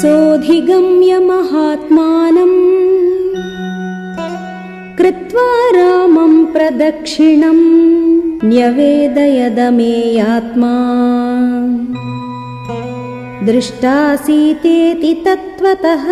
सोऽधिगम्य महात्मानम् कृत्वा रामम् प्रदक्षिणम् न्यवेदयदमेयात्मा दृष्टासीतेति तत्त्वतः